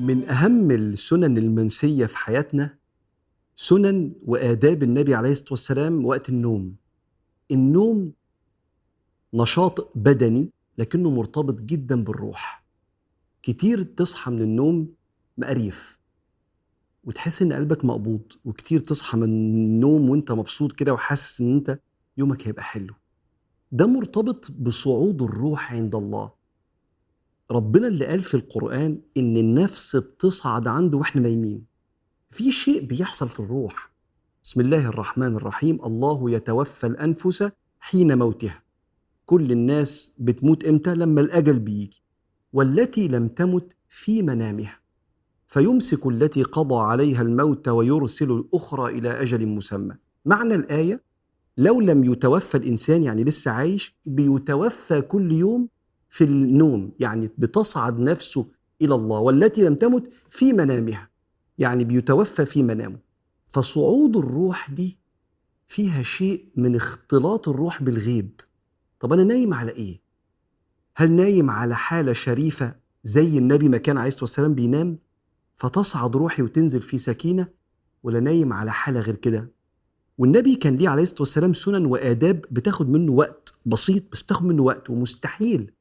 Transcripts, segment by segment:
من أهم السنن المنسية في حياتنا سنن وآداب النبي عليه الصلاة والسلام وقت النوم. النوم نشاط بدني لكنه مرتبط جدا بالروح. كتير تصحى من النوم مقريف وتحس إن قلبك مقبوض وكتير تصحى من النوم وإنت مبسوط كده وحاسس إن إنت يومك هيبقى حلو. ده مرتبط بصعود الروح عند الله. ربنا اللي قال في القرآن إن النفس بتصعد عنده وإحنا نايمين. في شيء بيحصل في الروح. بسم الله الرحمن الرحيم. الله يتوفى الأنفس حين موتها. كل الناس بتموت إمتى؟ لما الأجل بيجي. والتي لم تمت في منامها. فيمسك التي قضى عليها الموت ويرسل الأخرى إلى أجل مسمى. معنى الآية لو لم يتوفى الإنسان يعني لسه عايش بيتوفى كل يوم في النوم يعني بتصعد نفسه إلى الله والتي لم تمت في منامها يعني بيتوفى في منامه. فصعود الروح دي فيها شيء من اختلاط الروح بالغيب. طب أنا نايم على إيه؟ هل نايم على حالة شريفة زي النبي ما كان عليه الصلاة والسلام بينام؟ فتصعد روحي وتنزل في سكينة ولا نايم على حالة غير كده؟ والنبي كان ليه عليه الصلاة والسلام سنن وآداب بتاخد منه وقت بسيط بس بتاخد منه وقت ومستحيل.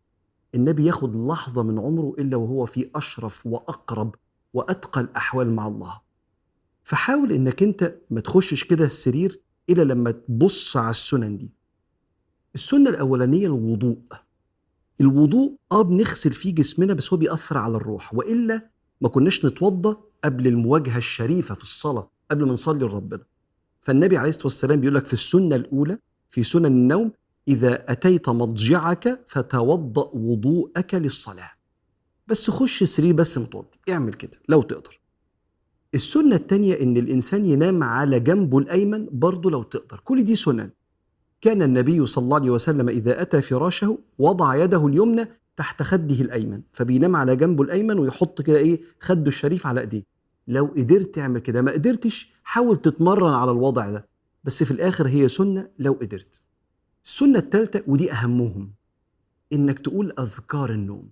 النبي ياخد لحظة من عمره إلا وهو في أشرف وأقرب وأتقى الأحوال مع الله. فحاول إنك أنت ما تخشش كده السرير إلا لما تبص على السنن دي. السنة الأولانية الوضوء. الوضوء آه بنغسل فيه جسمنا بس هو بيأثر على الروح وإلا ما كناش نتوضى قبل المواجهة الشريفة في الصلاة قبل ما نصلي لربنا. فالنبي عليه الصلاة والسلام بيقول لك في السنة الأولى في سنن النوم إذا أتيت مضجعك فتوضأ وضوءك للصلاة. بس خش سرير بس متوضي اعمل كده لو تقدر. السنة التانية إن الإنسان ينام على جنبه الأيمن برضه لو تقدر. كل دي سنن. كان النبي صلى الله عليه وسلم إذا أتى فراشه وضع يده اليمنى تحت خده الأيمن فبينام على جنبه الأيمن ويحط كده إيه خده الشريف على إيديه. لو قدرت تعمل كده ما قدرتش حاول تتمرن على الوضع ده. بس في الآخر هي سنة لو قدرت. السنة الثالثة ودي أهمهم إنك تقول أذكار النوم.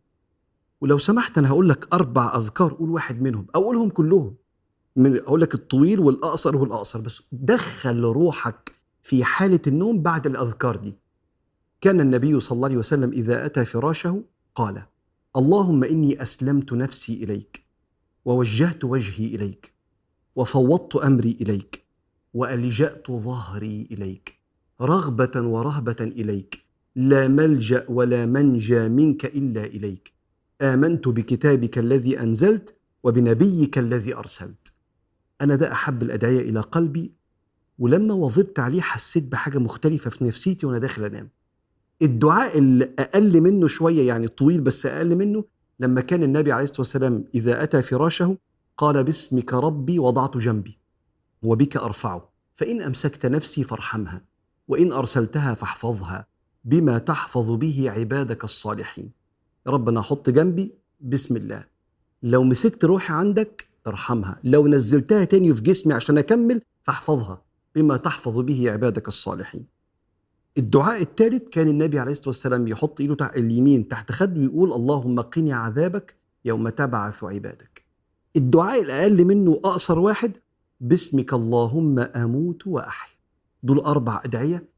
ولو سمحت أنا هقول لك أربع أذكار قول واحد منهم أو قولهم كلهم. من أقول لك الطويل والأقصر والأقصر بس دخل روحك في حالة النوم بعد الأذكار دي. كان النبي صلى الله عليه وسلم إذا أتى فراشه قال اللهم إني أسلمت نفسي إليك ووجهت وجهي إليك وفوضت أمري إليك وألجأت ظهري إليك. رغبة ورهبة إليك. لا ملجأ ولا منجى منك إلا إليك. آمنت بكتابك الذي أنزلت وبنبيك الذي أرسلت. أنا ده أحب الأدعية إلى قلبي ولما وظبت عليه حسيت بحاجة مختلفة في نفسيتي وأنا داخل أنام. الدعاء اللي أقل منه شوية يعني طويل بس أقل منه لما كان النبي عليه الصلاة والسلام إذا أتى فراشه قال باسمك ربي وضعت جنبي وبك أرفعه فإن أمسكت نفسي فارحمها. وإن أرسلتها فاحفظها بما تحفظ به عبادك الصالحين. ربنا حط جنبي. بسم الله. لو مسكت روحي عندك ارحمها. لو نزلتها تاني في جسمي عشان أكمل فاحفظها بما تحفظ به عبادك الصالحين. الدعاء الثالث كان النبي عليه الصلاة والسلام يحط إيده اليمين تحت خده ويقول اللهم قني عذابك يوم تبعث عبادك. الدعاء الأقل منه أقصر واحد. باسمك اللهم أموت وأحيا. دول أربع أدعية.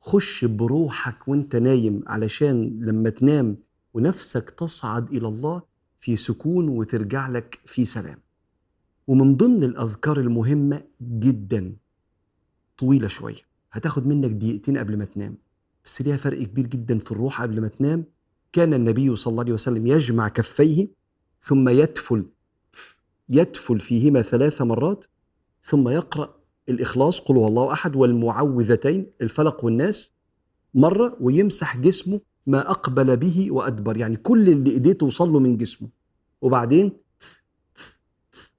خش بروحك وأنت نايم علشان لما تنام ونفسك تصعد إلى الله في سكون وترجع لك في سلام. ومن ضمن الأذكار المهمة جدا طويلة شوية هتاخد منك دقيقتين قبل ما تنام بس ليها فرق كبير جدا في الروح قبل ما تنام. كان النبي صلى الله عليه وسلم يجمع كفيه ثم يتفل يتفل فيهما ثلاث مرات ثم يقرأ الإخلاص قل هو الله أحد والمعوذتين الفلق والناس مرة ويمسح جسمه ما أقبل به وأدبر يعني كل اللي إيديه توصل له من جسمه. وبعدين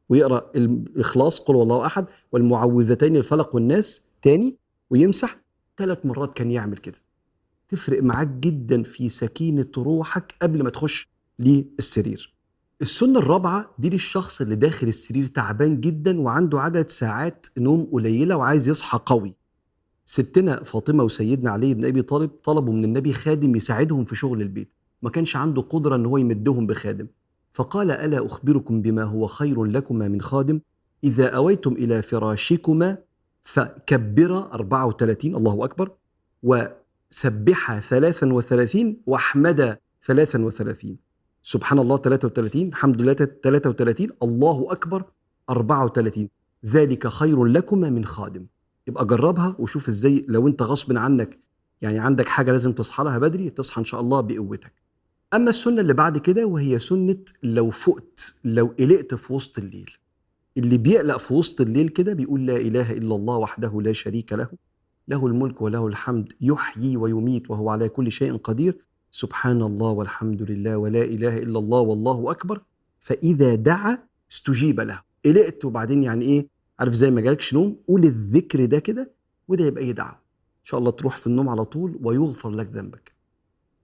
ويقرأ الإخلاص قل هو الله أحد والمعوذتين الفلق والناس تاني ويمسح ثلاث مرات كان يعمل كده. تفرق معاك جدا في سكينة روحك قبل ما تخش للسرير. السنة الرابعة دي للشخص اللي داخل السرير تعبان جدا وعنده عدد ساعات نوم قليلة وعايز يصحى قوي. ستنا فاطمة وسيدنا علي بن أبي طالب طلبوا من النبي خادم يساعدهم في شغل البيت. ما كانش عنده قدرة إن هو يمدهم بخادم. فقال ألا أخبركم بما هو خير لكما من خادم؟ إذا أويتم إلى فراشكما فكبر 34 الله أكبر وسبح 33 وأحمد 33 سبحان الله 33 الحمد لله 33 الله أكبر 34 ذلك خير لكما من خادم. يبقى جربها وشوف إزاي لو أنت غصب عنك يعني عندك حاجة لازم تصحى لها بدري تصحى إن شاء الله بقوتك. أما السنة اللي بعد كده وهي سنة لو فقت لو قلقت في وسط الليل. اللي بيقلق في وسط الليل كده بيقول لا إله إلا الله وحده لا شريك له له الملك وله الحمد يحيي ويميت وهو على كل شيء قدير. سبحان الله والحمد لله ولا إله إلا الله والله أكبر. فإذا دعا استجيب له. قلقت وبعدين يعني إيه؟ عارف زي ما جالكش نوم قول الذكر ده كده وده يبقى إيه دعوة. إن شاء الله تروح في النوم على طول ويغفر لك ذنبك.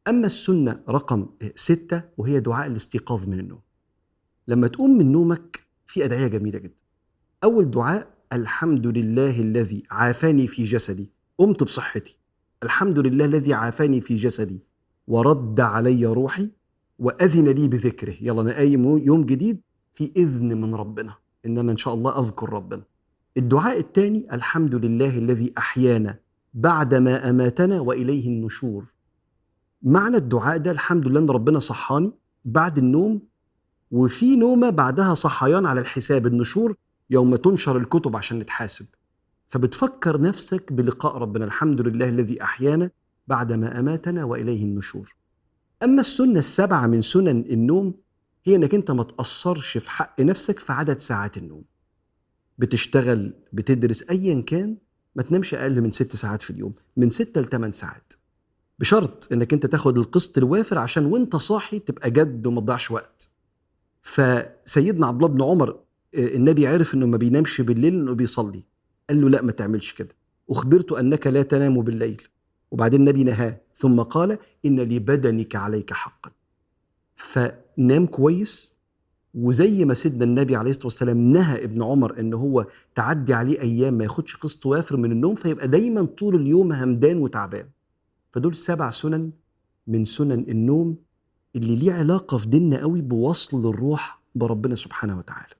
أما السنة رقم ستة وهي دعاء الاستيقاظ من النوم. لما تقوم من نومك في أدعية جميلة جدا. أول دعاء الحمد لله الذي عافاني في جسدي. قمت بصحتي. الحمد لله الذي عافاني في جسدي. ورد علي روحي وأذن لي بذكره. يلا أنا قايم يوم جديد في إذن من ربنا إن أنا إن شاء الله أذكر ربنا. الدعاء الثاني الحمد لله الذي أحيانا بعدما أماتنا وإليه النشور. معنى الدعاء ده الحمد لله إن ربنا صحاني بعد النوم وفي نومة بعدها صحيان على الحساب النشور يوم تنشر الكتب عشان نتحاسب. فبتفكر نفسك بلقاء ربنا الحمد لله الذي أحيانا بعدما أماتنا وإليه النشور. أما السنة السبعه من سنن النوم هي إنك أنت ما تاثرش في حق نفسك في عدد ساعات النوم. بتشتغل بتدرس ايا كان ما تنامش أقل من ست ساعات في اليوم من ستة لثمان ساعات. بشرط إنك أنت تاخد القسط الوافر عشان وأنت صاحي تبقى جد وما تضيعش وقت. فسيدنا عبد الله بن عمر آه، النبي عرف إنه ما بينامش بالليل إنه بيصلي. قال له لا ما تعملش كده. اخبرت أنك لا تنام بالليل. وبعدين النبي نهاه ثم قال إن لبدنك عليك حقا فنام كويس وزي ما سيدنا النبي عليه الصلاة والسلام نهى ابن عمر إن هو تعدي عليه أيام ما ياخدش قسط وافر من النوم فيبقى دايما طول اليوم همدان وتعبان. فدول سبع سنن من سنن النوم اللي ليه علاقة في ديننا قوي بوصل الروح بربنا سبحانه وتعالى.